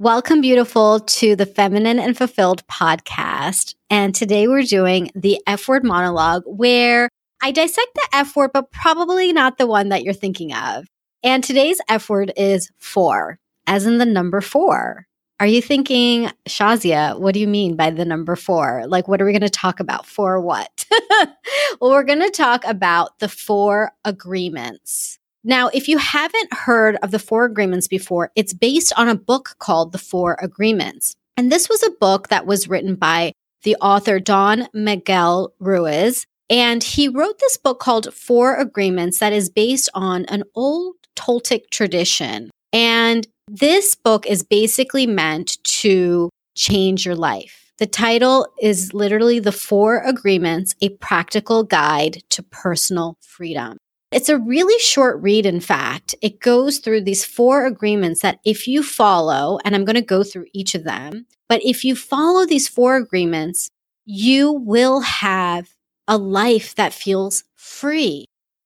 Welcome, beautiful, to the Feminine and Fulfilled podcast. And today we're doing the F word monologue where I dissect the F word, but probably not the one that you're thinking of. And today's F word is four, as in the number four. Are you thinking, Shazia, what do you mean by the number four? Like, what are we going to talk about? For what? well, we're going to talk about the four agreements. Now, if you haven't heard of the Four Agreements before, it's based on a book called The Four Agreements. And this was a book that was written by the author Don Miguel Ruiz. And he wrote this book called Four Agreements that is based on an old Toltec tradition. And this book is basically meant to change your life. The title is literally The Four Agreements, a practical guide to personal freedom. It's a really short read, in fact. It goes through these four agreements that if you follow, and I'm going to go through each of them, but if you follow these four agreements, you will have a life that feels free.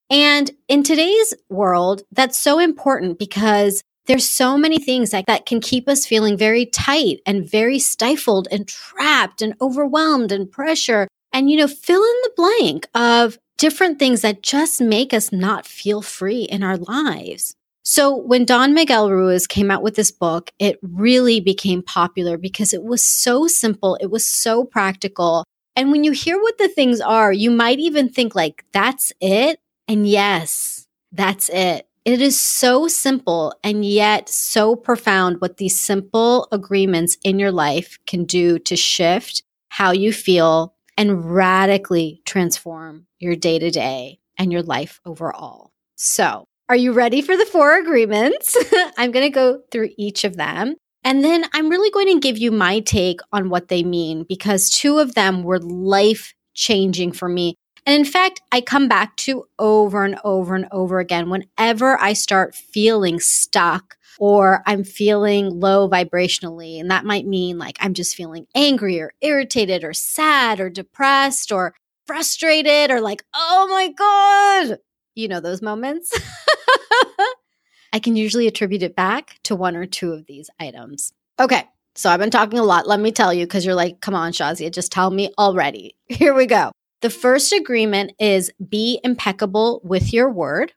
And in today's world, that's so important because there's so many things that, that can keep us feeling very tight and very stifled and trapped and overwhelmed and pressure. And, you know, fill in the blank of different things that just make us not feel free in our lives. So when Don Miguel Ruiz came out with this book, it really became popular because it was so simple. It was so practical. And when you hear what the things are, you might even think like, that's it. And yes, that's it. It is so simple and yet so profound what these simple agreements in your life can do to shift how you feel and radically transform your day to day and your life overall. So, are you ready for the four agreements? I'm going to go through each of them. And then I'm really going to give you my take on what they mean because two of them were life changing for me. And in fact, I come back to over and over and over again whenever I start feeling stuck or I'm feeling low vibrationally. And that might mean like I'm just feeling angry or irritated or sad or depressed or frustrated or like, oh my God. You know those moments? I can usually attribute it back to one or two of these items. Okay. So I've been talking a lot. Let me tell you, because you're like, come on, Shazia, just tell me already. Here we go. The first agreement is be impeccable with your word.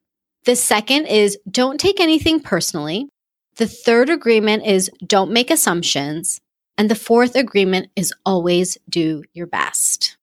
The second is don't take anything personally. The third agreement is don't make assumptions. And the fourth agreement is always do your best.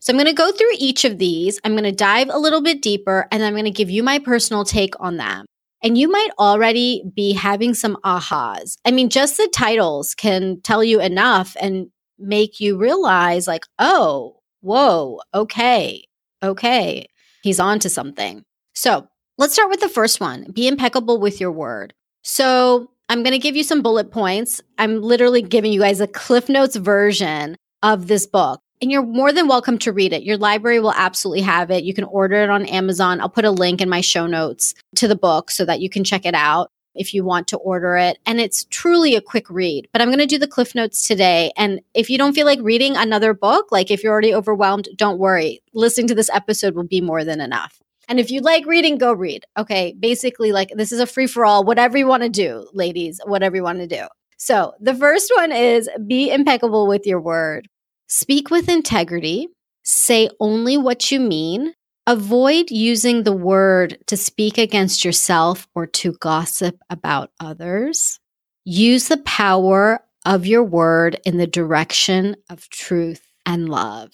So I'm going to go through each of these. I'm going to dive a little bit deeper and I'm going to give you my personal take on them. And you might already be having some ahas. I mean, just the titles can tell you enough and make you realize, like, oh, whoa, okay, okay, he's on to something. So let's start with the first one be impeccable with your word. So I'm going to give you some bullet points. I'm literally giving you guys a Cliff Notes version of this book. And you're more than welcome to read it. Your library will absolutely have it. You can order it on Amazon. I'll put a link in my show notes to the book so that you can check it out if you want to order it. And it's truly a quick read. But I'm going to do the Cliff Notes today. And if you don't feel like reading another book, like if you're already overwhelmed, don't worry. Listening to this episode will be more than enough. And if you like reading, go read. Okay. Basically, like this is a free for all, whatever you want to do, ladies, whatever you want to do. So the first one is be impeccable with your word. Speak with integrity. Say only what you mean. Avoid using the word to speak against yourself or to gossip about others. Use the power of your word in the direction of truth and love.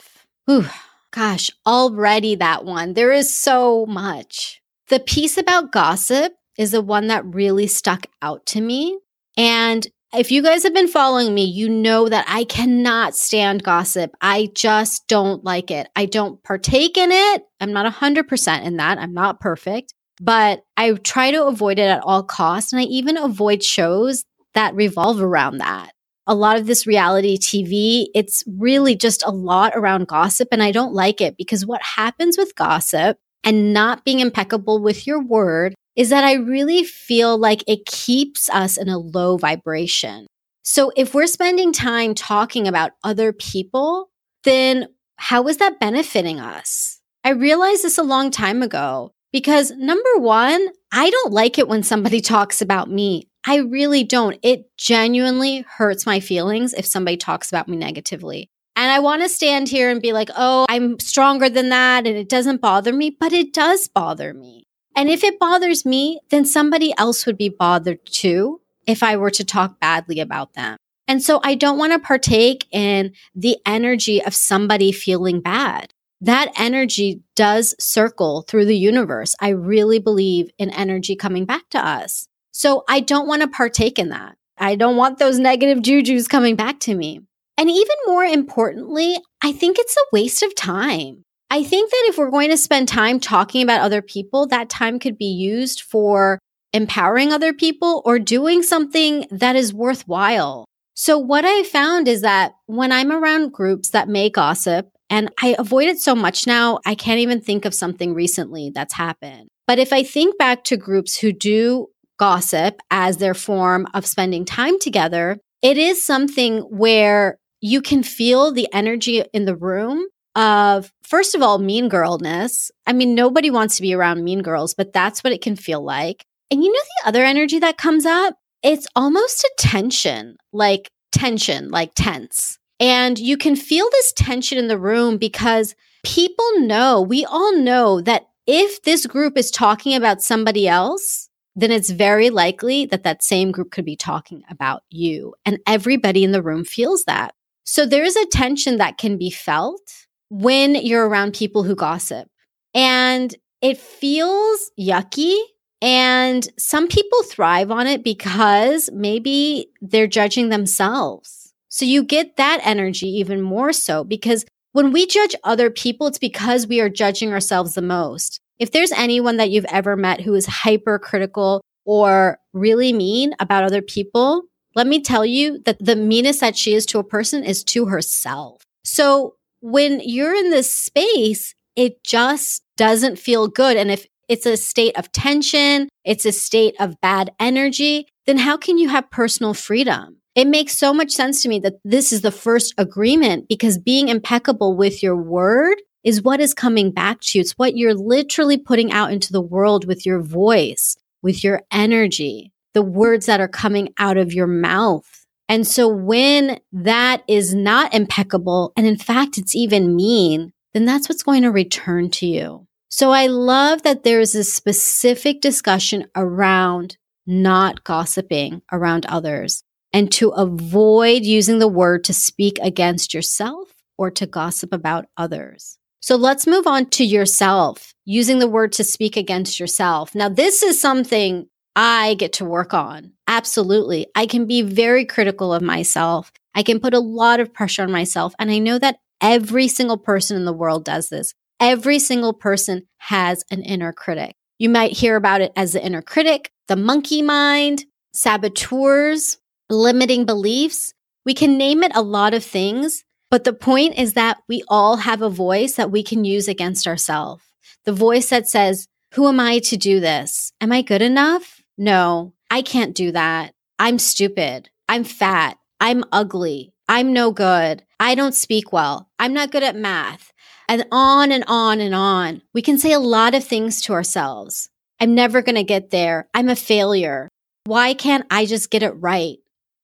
Ooh, gosh, already that one. There is so much. The piece about gossip is the one that really stuck out to me. And if you guys have been following me, you know that I cannot stand gossip. I just don't like it. I don't partake in it. I'm not 100% in that. I'm not perfect, but I try to avoid it at all costs. And I even avoid shows that revolve around that. A lot of this reality TV, it's really just a lot around gossip. And I don't like it because what happens with gossip and not being impeccable with your word is that I really feel like it keeps us in a low vibration. So if we're spending time talking about other people, then how is that benefiting us? I realized this a long time ago because number one, I don't like it when somebody talks about me. I really don't. It genuinely hurts my feelings if somebody talks about me negatively. And I want to stand here and be like, oh, I'm stronger than that and it doesn't bother me, but it does bother me. And if it bothers me, then somebody else would be bothered too if I were to talk badly about them. And so I don't want to partake in the energy of somebody feeling bad. That energy does circle through the universe. I really believe in energy coming back to us. So I don't want to partake in that. I don't want those negative jujus coming back to me. And even more importantly, I think it's a waste of time. I think that if we're going to spend time talking about other people, that time could be used for empowering other people or doing something that is worthwhile. So what I found is that when I'm around groups that may gossip, and I avoid it so much now, I can't even think of something recently that's happened. But if I think back to groups who do gossip as their form of spending time together, it is something where you can feel the energy in the room of, first of all, mean girlness. I mean, nobody wants to be around mean girls, but that's what it can feel like. And you know, the other energy that comes up? It's almost a tension, like tension, like tense. And you can feel this tension in the room because people know, we all know that if this group is talking about somebody else, then it's very likely that that same group could be talking about you. And everybody in the room feels that. So there's a tension that can be felt when you're around people who gossip. And it feels yucky. And some people thrive on it because maybe they're judging themselves. So you get that energy even more so because when we judge other people, it's because we are judging ourselves the most. If there's anyone that you've ever met who is hypercritical or really mean about other people, let me tell you that the meanest that she is to a person is to herself. So when you're in this space, it just doesn't feel good. And if it's a state of tension, it's a state of bad energy, then how can you have personal freedom? It makes so much sense to me that this is the first agreement because being impeccable with your word is what is coming back to you. It's what you're literally putting out into the world with your voice, with your energy, the words that are coming out of your mouth. And so when that is not impeccable, and in fact, it's even mean, then that's what's going to return to you. So I love that there's a specific discussion around not gossiping around others and to avoid using the word to speak against yourself or to gossip about others. So let's move on to yourself, using the word to speak against yourself. Now, this is something I get to work on. Absolutely. I can be very critical of myself. I can put a lot of pressure on myself. And I know that every single person in the world does this. Every single person has an inner critic. You might hear about it as the inner critic, the monkey mind, saboteurs, limiting beliefs. We can name it a lot of things, but the point is that we all have a voice that we can use against ourselves. The voice that says, Who am I to do this? Am I good enough? No, I can't do that. I'm stupid. I'm fat. I'm ugly. I'm no good. I don't speak well. I'm not good at math. And on and on and on. We can say a lot of things to ourselves. I'm never going to get there. I'm a failure. Why can't I just get it right?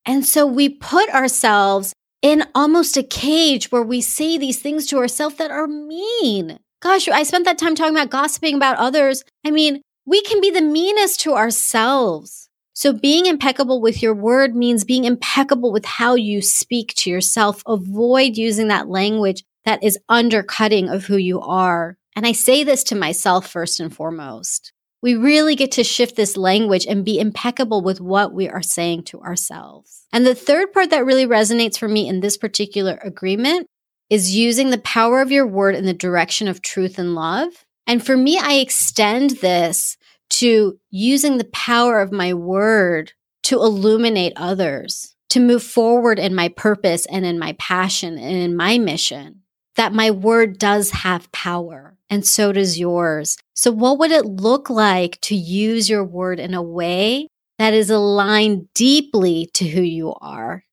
And so we put ourselves in almost a cage where we say these things to ourselves that are mean. Gosh, I spent that time talking about gossiping about others. I mean, we can be the meanest to ourselves. So being impeccable with your word means being impeccable with how you speak to yourself. Avoid using that language that is undercutting of who you are. And I say this to myself first and foremost. We really get to shift this language and be impeccable with what we are saying to ourselves. And the third part that really resonates for me in this particular agreement is using the power of your word in the direction of truth and love. And for me, I extend this to using the power of my word to illuminate others, to move forward in my purpose and in my passion and in my mission that my word does have power and so does yours. So what would it look like to use your word in a way that is aligned deeply to who you are,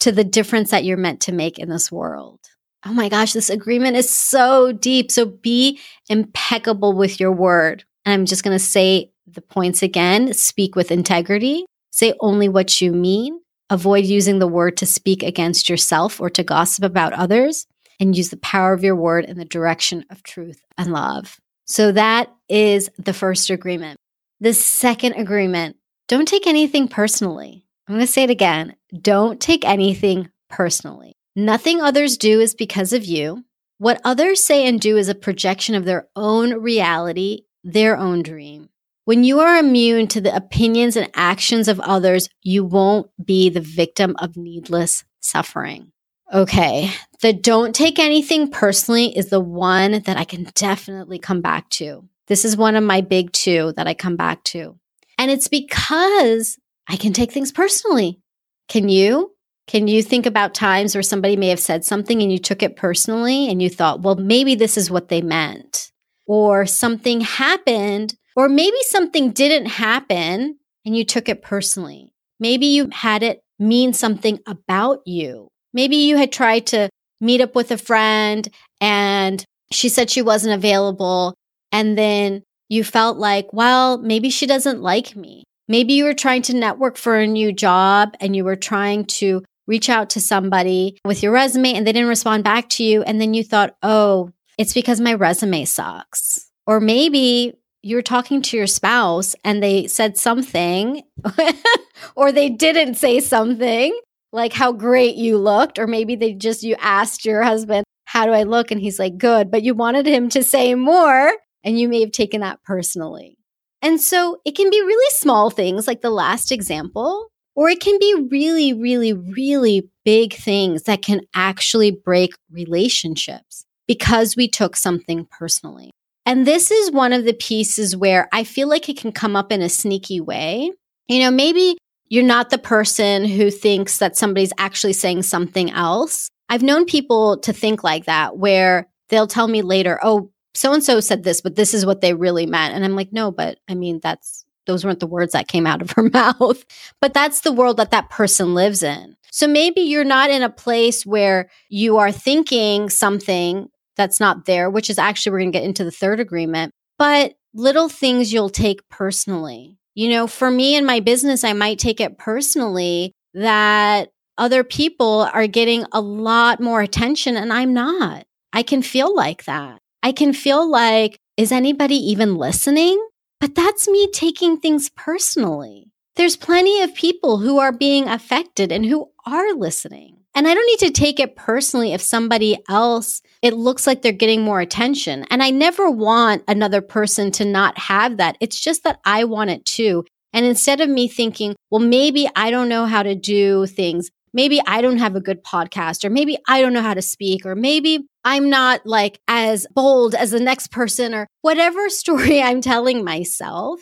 to the difference that you're meant to make in this world? Oh my gosh, this agreement is so deep. So be impeccable with your word. And I'm just going to say the points again speak with integrity, Say only what you mean. Avoid using the word to speak against yourself or to gossip about others. And use the power of your word in the direction of truth and love. So that is the first agreement. The second agreement don't take anything personally. I'm going to say it again. Don't take anything personally. Nothing others do is because of you. What others say and do is a projection of their own reality, their own dream. When you are immune to the opinions and actions of others, you won't be the victim of needless suffering. Okay, the don't take anything personally is the one that I can definitely come back to. This is one of my big two that I come back to. And it's because I can take things personally. Can you? Can you think about times where somebody may have said something and you took it personally and you thought, well, maybe this is what they meant? Or something happened, or maybe something didn't happen and you took it personally. Maybe you had it mean something about you. Maybe you had tried to meet up with a friend and she said she wasn't available. And then you felt like, well, maybe she doesn't like me. Maybe you were trying to network for a new job and you were trying to reach out to somebody with your resume and they didn't respond back to you. And then you thought, oh, it's because my resume sucks. Or maybe you were talking to your spouse and they said something or they didn't say something like how great you looked. Or maybe they just, you asked your husband, how do I look? And he's like, good. But you wanted him to say more and you may have taken that personally. And so it can be really small things like the last example or it can be really, really, really big things that can actually break relationships because we took something personally. And this is one of the pieces where I feel like it can come up in a sneaky way. You know, maybe you're not the person who thinks that somebody's actually saying something else. I've known people to think like that, where they'll tell me later, oh, so and so said this, but this is what they really meant. And I'm like, no, but I mean, that's those weren't the words that came out of her mouth, but that's the world that that person lives in. So maybe you're not in a place where you are thinking something that's not there, which is actually, we're going to get into the third agreement, but little things you'll take personally. You know, for me in my business, I might take it personally that other people are getting a lot more attention and I'm not. I can feel like that. I can feel like, is anybody even listening? But that's me taking things personally. There's plenty of people who are being affected and who are listening. And I don't need to take it personally if somebody else, it looks like they're getting more attention. And I never want another person to not have that. It's just that I want it too. And instead of me thinking, well, maybe I don't know how to do things, maybe I don't have a good podcast, or maybe I don't know how to speak, or maybe I'm not like as bold as the next person, or whatever story I'm telling myself.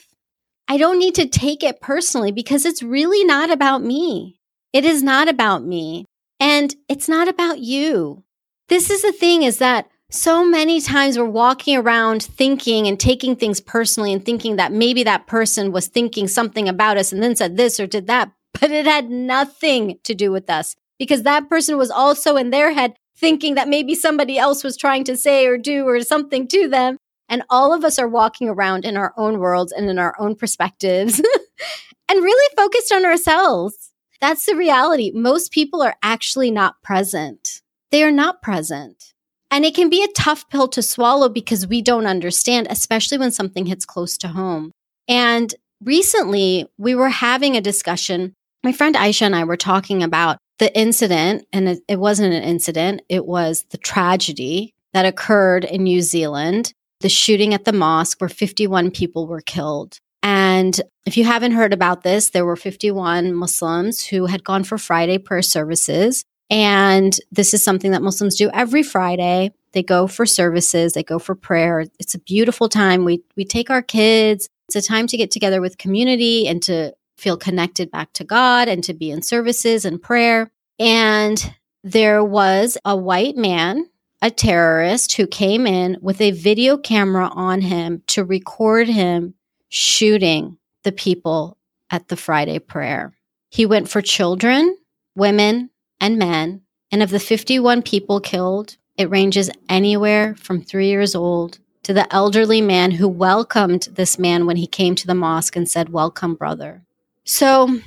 I don't need to take it personally because it's really not about me. It is not about me. And it's not about you. This is the thing is that so many times we're walking around thinking and taking things personally and thinking that maybe that person was thinking something about us and then said this or did that but it had nothing to do with us because that person was also in their head thinking that maybe somebody else was trying to say or do or something to them. And all of us are walking around in our own worlds and in our own perspectives and really focused on ourselves. That's the reality. Most people are actually not present. They are not present. And it can be a tough pill to swallow because we don't understand, especially when something hits close to home. And recently we were having a discussion my friend Aisha and I were talking about the incident, and it, it wasn't an incident, it was the tragedy that occurred in New Zealand, the shooting at the mosque where 51 people were killed. And if you haven't heard about this, there were 51 Muslims who had gone for Friday prayer services. And this is something that Muslims do every Friday. They go for services, they go for prayer. It's a beautiful time. We we take our kids. It's a time to get together with community and to feel connected back to God and to be in services and prayer. And there was a white man, a terrorist, who came in with a video camera on him to record him shooting the people at the Friday prayer. He went for children, women, and men. And of the 51 people killed, it ranges anywhere from three years old to the elderly man who welcomed this man when he came to the mosque and said, Welcome, brother. So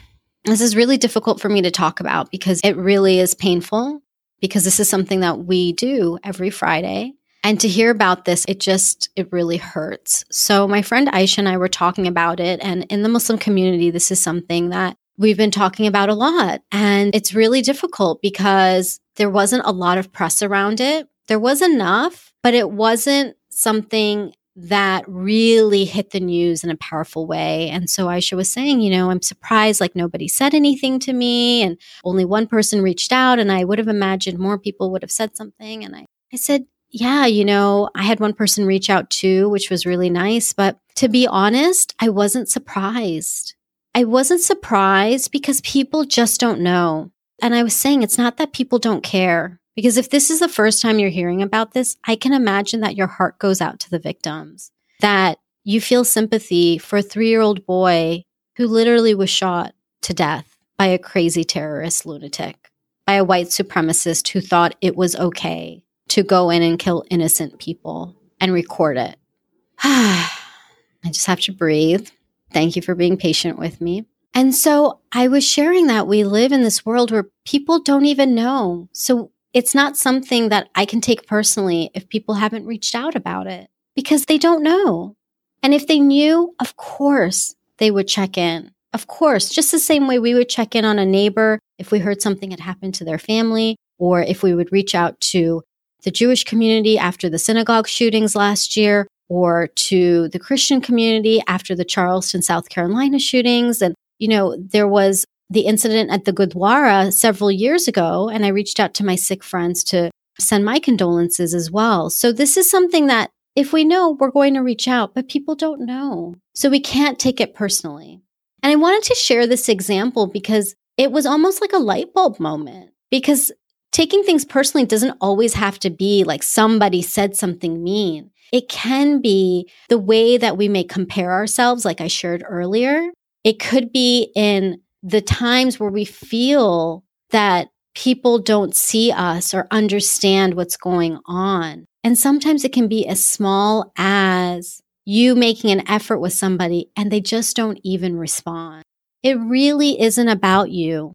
This is really difficult for me to talk about because it really is painful because this is something that we do every Friday. And to hear about this, it just, it really hurts. So my friend Aisha and I were talking about it. And in the Muslim community, this is something that we've been talking about a lot. And it's really difficult because there wasn't a lot of press around it. There was enough, but it wasn't something that really hit the news in a powerful way. And so Aisha was saying, you know, I'm surprised like nobody said anything to me and only one person reached out. And I would have imagined more people would have said something. And I, I said, yeah, you know, I had one person reach out too, which was really nice. But to be honest, I wasn't surprised. I wasn't surprised because people just don't know. And I was saying it's not that people don't care. Because if this is the first time you're hearing about this, I can imagine that your heart goes out to the victims, that you feel sympathy for a three year old boy who literally was shot to death by a crazy terrorist lunatic, by a white supremacist who thought it was okay to go in and kill innocent people and record it. I just have to breathe. Thank you for being patient with me. And so I was sharing that we live in this world where people don't even know. So it's not something that I can take personally if people haven't reached out about it because they don't know. And if they knew, of course, they would check in. Of course, just the same way we would check in on a neighbor if we heard something had happened to their family, or if we would reach out to the Jewish community after the synagogue shootings last year, or to the Christian community after the Charleston, South Carolina shootings. And, you know, there was the incident at the Gurdwara several years ago, and I reached out to my Sikh friends to send my condolences as well. So this is something that if we know, we're going to reach out, but people don't know. So we can't take it personally. And I wanted to share this example because it was almost like a light bulb moment because taking things personally doesn't always have to be like somebody said something mean. It can be the way that we may compare ourselves, like I shared earlier. It could be in the times where we feel that people don't see us or understand what's going on. And sometimes it can be as small as you making an effort with somebody and they just don't even respond. It really isn't about you.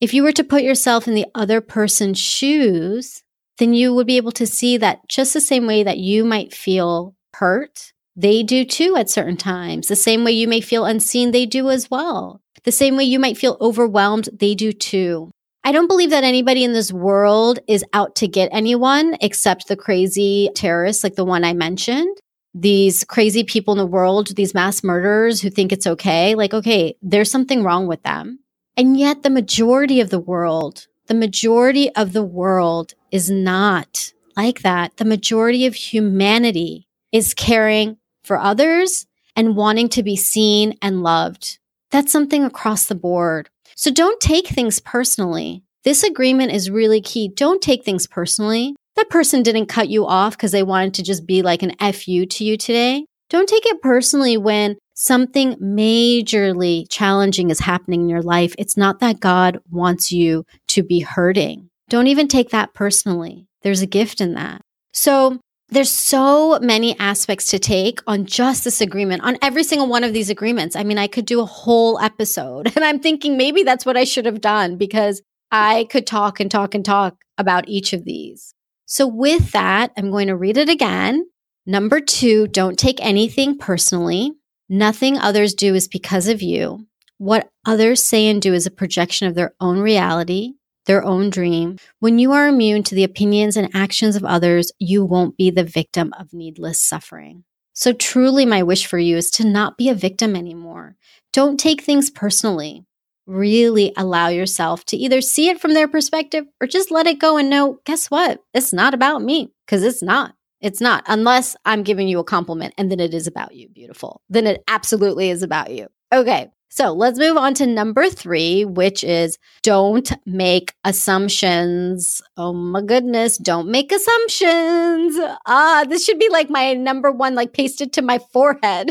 If you were to put yourself in the other person's shoes, then you would be able to see that just the same way that you might feel hurt, they do too at certain times. The same way you may feel unseen, they do as well. The same way you might feel overwhelmed, they do too. I don't believe that anybody in this world is out to get anyone except the crazy terrorists like the one I mentioned. These crazy people in the world, these mass murderers who think it's okay. Like, okay, there's something wrong with them. And yet the majority of the world, the majority of the world is not like that. The majority of humanity is caring for others and wanting to be seen and loved. That's something across the board. So don't take things personally. This agreement is really key. Don't take things personally. That person didn't cut you off because they wanted to just be like an FU to you today. Don't take it personally when something majorly challenging is happening in your life. It's not that God wants you to be hurting. Don't even take that personally. There's a gift in that. So there's so many aspects to take on just this agreement, on every single one of these agreements. I mean, I could do a whole episode, and I'm thinking maybe that's what I should have done because I could talk and talk and talk about each of these. So, with that, I'm going to read it again. Number two, don't take anything personally. Nothing others do is because of you. What others say and do is a projection of their own reality their own dream. When you are immune to the opinions and actions of others, you won't be the victim of needless suffering. So, truly, my wish for you is to not be a victim anymore. Don't take things personally. Really allow yourself to either see it from their perspective or just let it go and know, guess what? It's not about me because it's not. It's not, unless I'm giving you a compliment and then it is about you, beautiful. Then it absolutely is about you. Okay. So let's move on to number three, which is don't make assumptions. Oh my goodness, don't make assumptions. Ah, this should be like my number one, like pasted to my forehead.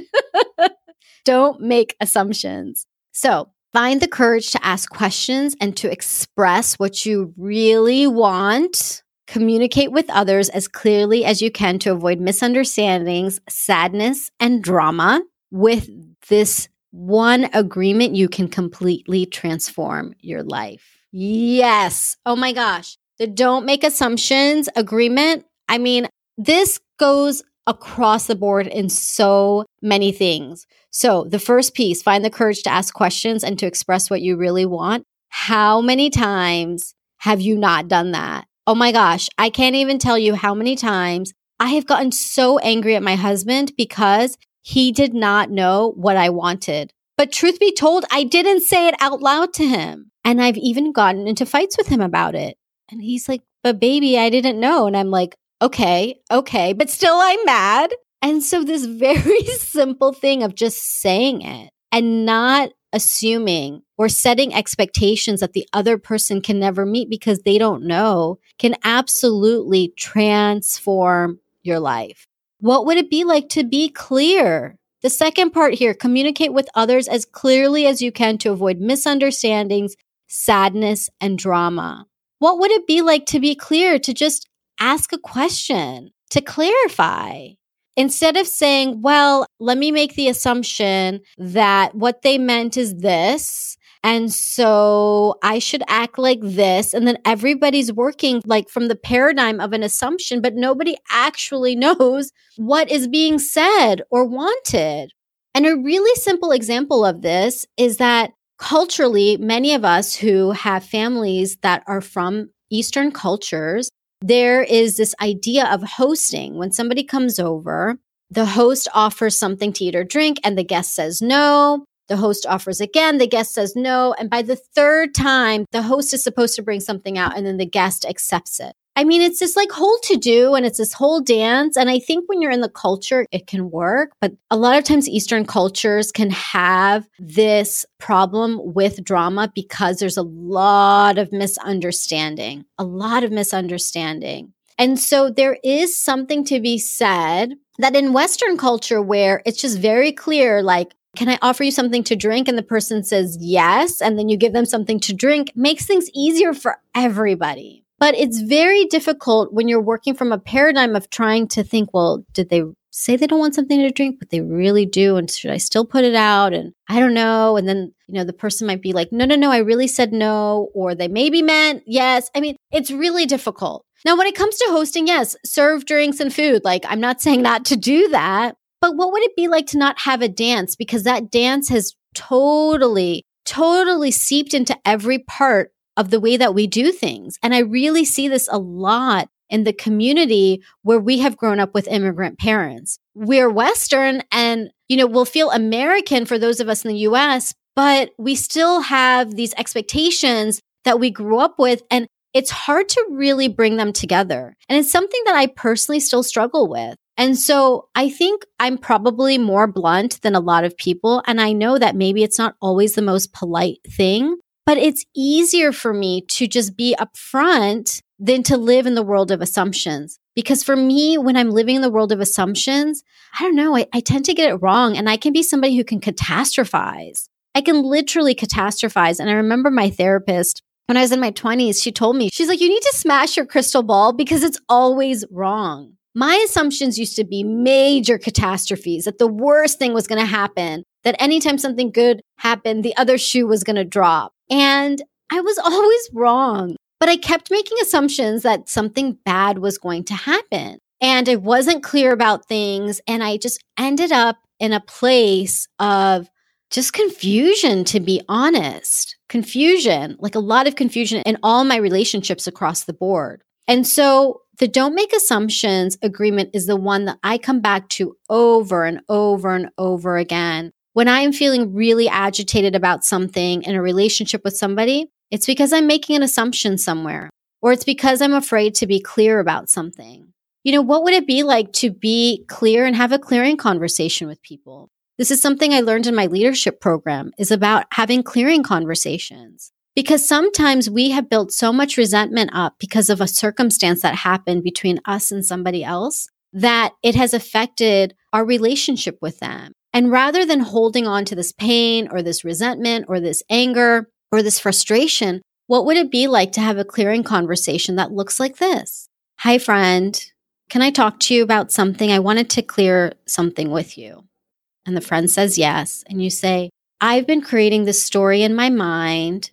don't make assumptions. So find the courage to ask questions and to express what you really want. Communicate with others as clearly as you can to avoid misunderstandings, sadness, and drama with this one agreement, you can completely transform your life. Yes. Oh my gosh. The don't make assumptions agreement. I mean, this goes across the board in so many things. So, the first piece find the courage to ask questions and to express what you really want. How many times have you not done that? Oh my gosh, I can't even tell you how many times I have gotten so angry at my husband because he did not know what I wanted. But truth be told, I didn't say it out loud to him. And I've even gotten into fights with him about it. And he's like, but baby, I didn't know. And I'm like, okay, okay, but still I'm mad. And so this very simple thing of just saying it and not assuming or setting expectations that the other person can never meet because they don't know can absolutely transform your life. What would it be like to be clear? The second part here communicate with others as clearly as you can to avoid misunderstandings, sadness, and drama. What would it be like to be clear, to just ask a question, to clarify? Instead of saying, well, let me make the assumption that what they meant is this. And so I should act like this. And then everybody's working like from the paradigm of an assumption, but nobody actually knows what is being said or wanted. And a really simple example of this is that culturally, many of us who have families that are from Eastern cultures, there is this idea of hosting. When somebody comes over, the host offers something to eat or drink, and the guest says no. The host offers again, the guest says no. And by the third time, the host is supposed to bring something out, and then the guest accepts it. I mean, it's this like whole to do and it's this whole dance. And I think when you're in the culture, it can work. But a lot of times, Eastern cultures can have this problem with drama because there's a lot of misunderstanding, a lot of misunderstanding. And so there is something to be said that in Western culture where it's just very clear, like, can I offer you something to drink? And the person says yes. And then you give them something to drink, makes things easier for everybody. But it's very difficult when you're working from a paradigm of trying to think, well, did they say they don't want something to drink, but they really do? And should I still put it out? And I don't know. And then, you know, the person might be like, no, no, no, I really said no. Or they maybe meant yes. I mean, it's really difficult. Now, when it comes to hosting, yes, serve drinks and food. Like, I'm not saying not to do that. But what would it be like to not have a dance? Because that dance has totally, totally seeped into every part of the way that we do things. And I really see this a lot in the community where we have grown up with immigrant parents. We're Western and, you know, we'll feel American for those of us in the US, but we still have these expectations that we grew up with. And it's hard to really bring them together. And it's something that I personally still struggle with. And so I think I'm probably more blunt than a lot of people. And I know that maybe it's not always the most polite thing, but it's easier for me to just be upfront than to live in the world of assumptions. Because for me, when I'm living in the world of assumptions, I don't know, I, I tend to get it wrong. And I can be somebody who can catastrophize. I can literally catastrophize. And I remember my therapist when I was in my 20s, she told me, she's like, you need to smash your crystal ball because it's always wrong. My assumptions used to be major catastrophes that the worst thing was going to happen, that anytime something good happened, the other shoe was going to drop. And I was always wrong, but I kept making assumptions that something bad was going to happen. And I wasn't clear about things. And I just ended up in a place of just confusion, to be honest. Confusion, like a lot of confusion in all my relationships across the board. And so the don't make assumptions agreement is the one that I come back to over and over and over again when I am feeling really agitated about something in a relationship with somebody, it's because I'm making an assumption somewhere, or it's because I'm afraid to be clear about something. You know, what would it be like to be clear and have a clearing conversation with people? This is something I learned in my leadership program is about having clearing conversations. Because sometimes we have built so much resentment up because of a circumstance that happened between us and somebody else that it has affected our relationship with them. And rather than holding on to this pain or this resentment or this anger or this frustration, what would it be like to have a clearing conversation that looks like this? Hi, friend. Can I talk to you about something? I wanted to clear something with you. And the friend says yes. And you say, I've been creating this story in my mind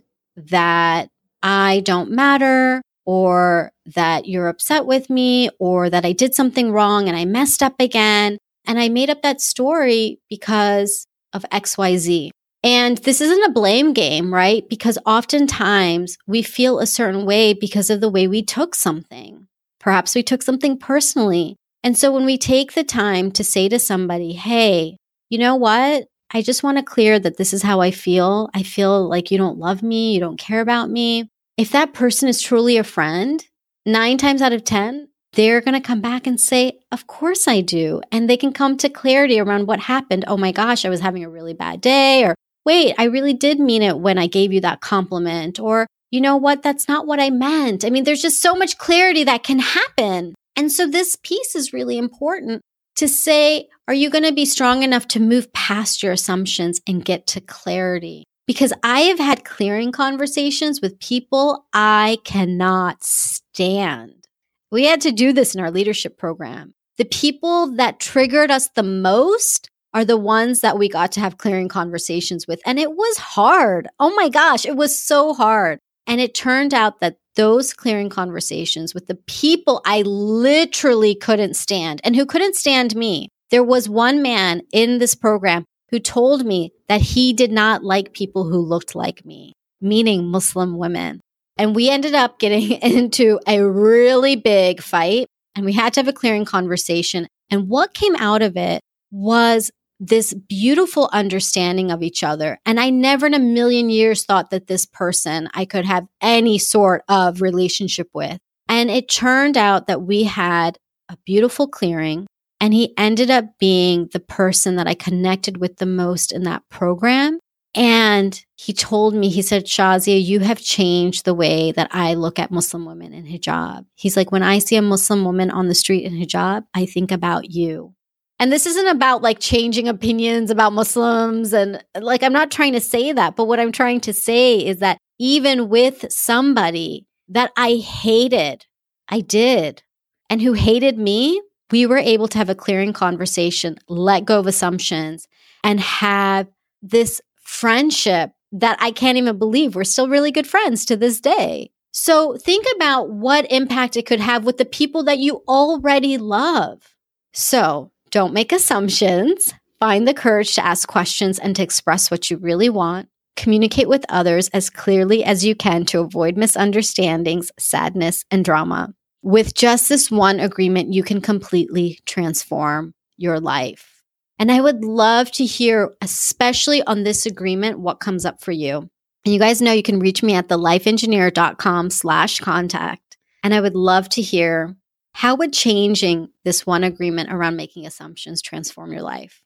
that I don't matter or that you're upset with me or that I did something wrong and I messed up again. And I made up that story because of XYZ. And this isn't a blame game, right? Because oftentimes we feel a certain way because of the way we took something. Perhaps we took something personally. And so when we take the time to say to somebody, Hey, you know what? I just want to clear that this is how I feel. I feel like you don't love me. You don't care about me. If that person is truly a friend, nine times out of 10, they're going to come back and say, Of course I do. And they can come to clarity around what happened. Oh my gosh, I was having a really bad day. Or wait, I really did mean it when I gave you that compliment. Or you know what? That's not what I meant. I mean, there's just so much clarity that can happen. And so this piece is really important to say, are you going to be strong enough to move past your assumptions and get to clarity? Because I have had clearing conversations with people I cannot stand. We had to do this in our leadership program. The people that triggered us the most are the ones that we got to have clearing conversations with. And it was hard. Oh my gosh, it was so hard. And it turned out that those clearing conversations with the people I literally couldn't stand and who couldn't stand me. There was one man in this program who told me that he did not like people who looked like me, meaning Muslim women. And we ended up getting into a really big fight and we had to have a clearing conversation. And what came out of it was this beautiful understanding of each other. And I never in a million years thought that this person I could have any sort of relationship with. And it turned out that we had a beautiful clearing. And he ended up being the person that I connected with the most in that program. And he told me, he said, Shazia, you have changed the way that I look at Muslim women in hijab. He's like, when I see a Muslim woman on the street in hijab, I think about you. And this isn't about like changing opinions about Muslims. And like, I'm not trying to say that. But what I'm trying to say is that even with somebody that I hated, I did, and who hated me, we were able to have a clearing conversation, let go of assumptions, and have this friendship that I can't even believe we're still really good friends to this day. So think about what impact it could have with the people that you already love. So don't make assumptions. Find the courage to ask questions and to express what you really want. Communicate with others as clearly as you can to avoid misunderstandings, sadness, and drama. With just this one agreement, you can completely transform your life. And I would love to hear, especially on this agreement, what comes up for you. And you guys know you can reach me at thelifeengineer.com slash contact. And I would love to hear how would changing this one agreement around making assumptions transform your life?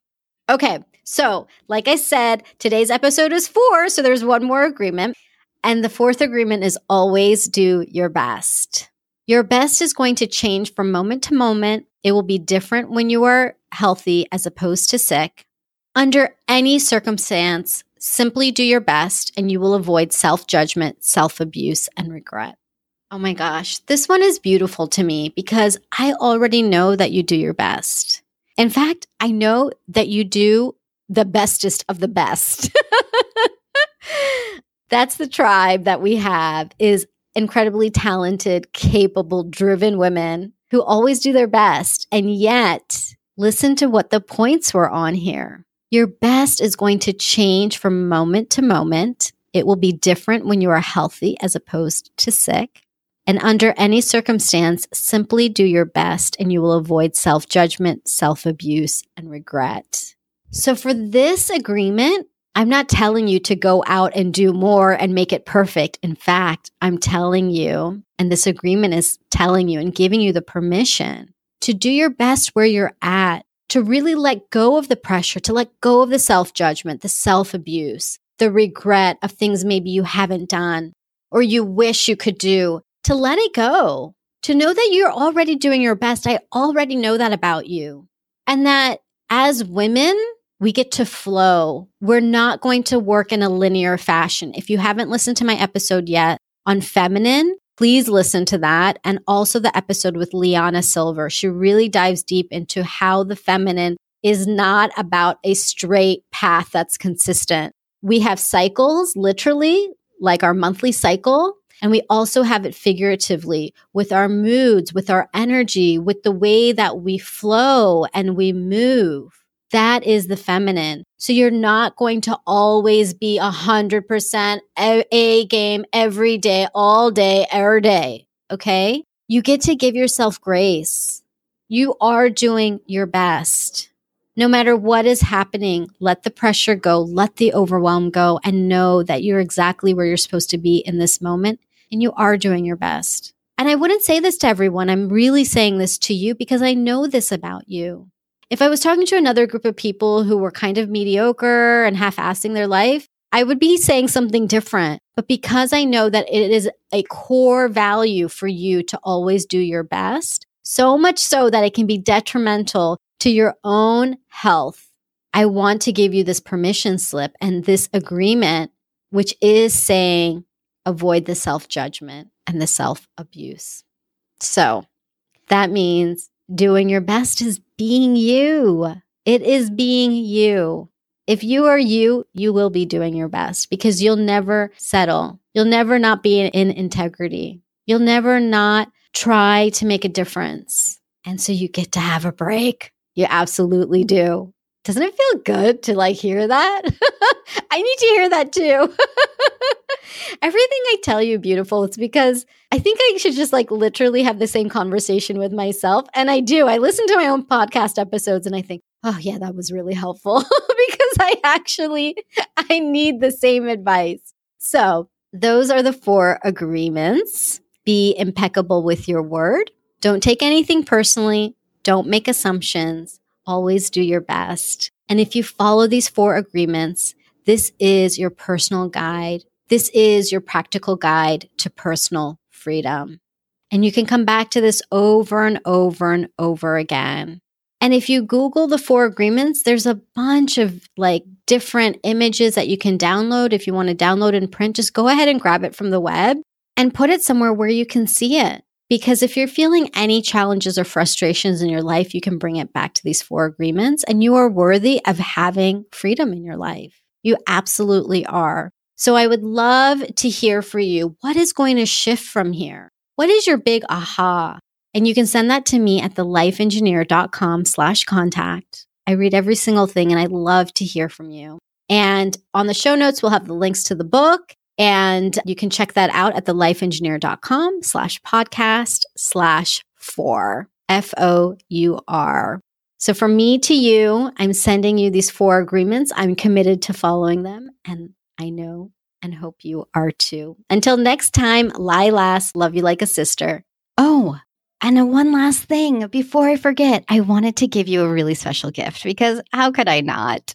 Okay, so like I said, today's episode is four, so there's one more agreement. And the fourth agreement is always do your best. Your best is going to change from moment to moment. It will be different when you are healthy as opposed to sick. Under any circumstance, simply do your best and you will avoid self judgment, self abuse, and regret. Oh my gosh, this one is beautiful to me because I already know that you do your best. In fact, I know that you do the bestest of the best. That's the tribe that we have is incredibly talented, capable, driven women who always do their best. And yet, listen to what the points were on here. Your best is going to change from moment to moment. It will be different when you are healthy as opposed to sick. And under any circumstance, simply do your best and you will avoid self judgment, self abuse, and regret. So for this agreement, I'm not telling you to go out and do more and make it perfect. In fact, I'm telling you, and this agreement is telling you and giving you the permission to do your best where you're at, to really let go of the pressure, to let go of the self judgment, the self abuse, the regret of things maybe you haven't done or you wish you could do, to let it go, to know that you're already doing your best. I already know that about you. And that as women, we get to flow. We're not going to work in a linear fashion. If you haven't listened to my episode yet on feminine, please listen to that. And also the episode with Liana Silver. She really dives deep into how the feminine is not about a straight path that's consistent. We have cycles, literally, like our monthly cycle. And we also have it figuratively with our moods, with our energy, with the way that we flow and we move. That is the feminine. So you're not going to always be a hundred percent a game every day, all day, every day. Okay. You get to give yourself grace. You are doing your best. No matter what is happening, let the pressure go, let the overwhelm go, and know that you're exactly where you're supposed to be in this moment and you are doing your best. And I wouldn't say this to everyone. I'm really saying this to you because I know this about you. If I was talking to another group of people who were kind of mediocre and half assing their life, I would be saying something different. But because I know that it is a core value for you to always do your best, so much so that it can be detrimental to your own health. I want to give you this permission slip and this agreement, which is saying avoid the self judgment and the self abuse. So that means doing your best is being you. It is being you. If you are you, you will be doing your best because you'll never settle. You'll never not be in integrity. You'll never not try to make a difference. And so you get to have a break. You absolutely do. Doesn't it feel good to like hear that? I need to hear that too. Everything I tell you beautiful, it's because I think I should just like literally have the same conversation with myself. And I do. I listen to my own podcast episodes and I think, oh yeah, that was really helpful because I actually I need the same advice. So those are the four agreements. Be impeccable with your word. Don't take anything personally. Don't make assumptions. Always do your best. And if you follow these four agreements, this is your personal guide. This is your practical guide to personal freedom. And you can come back to this over and over and over again. And if you Google the four agreements, there's a bunch of like different images that you can download. If you want to download and print, just go ahead and grab it from the web and put it somewhere where you can see it. Because if you're feeling any challenges or frustrations in your life, you can bring it back to these four agreements and you are worthy of having freedom in your life. You absolutely are. So I would love to hear for you. What is going to shift from here? What is your big aha? And you can send that to me at thelifeengineer.com slash contact. I read every single thing and I love to hear from you. And on the show notes, we'll have the links to the book and you can check that out at thelifeengineer.com slash podcast slash four, F O U R. So from me to you, I'm sending you these four agreements. I'm committed to following them. And I know and hope you are too. Until next time, Lilas, love you like a sister. Oh, and one last thing before I forget, I wanted to give you a really special gift because how could I not?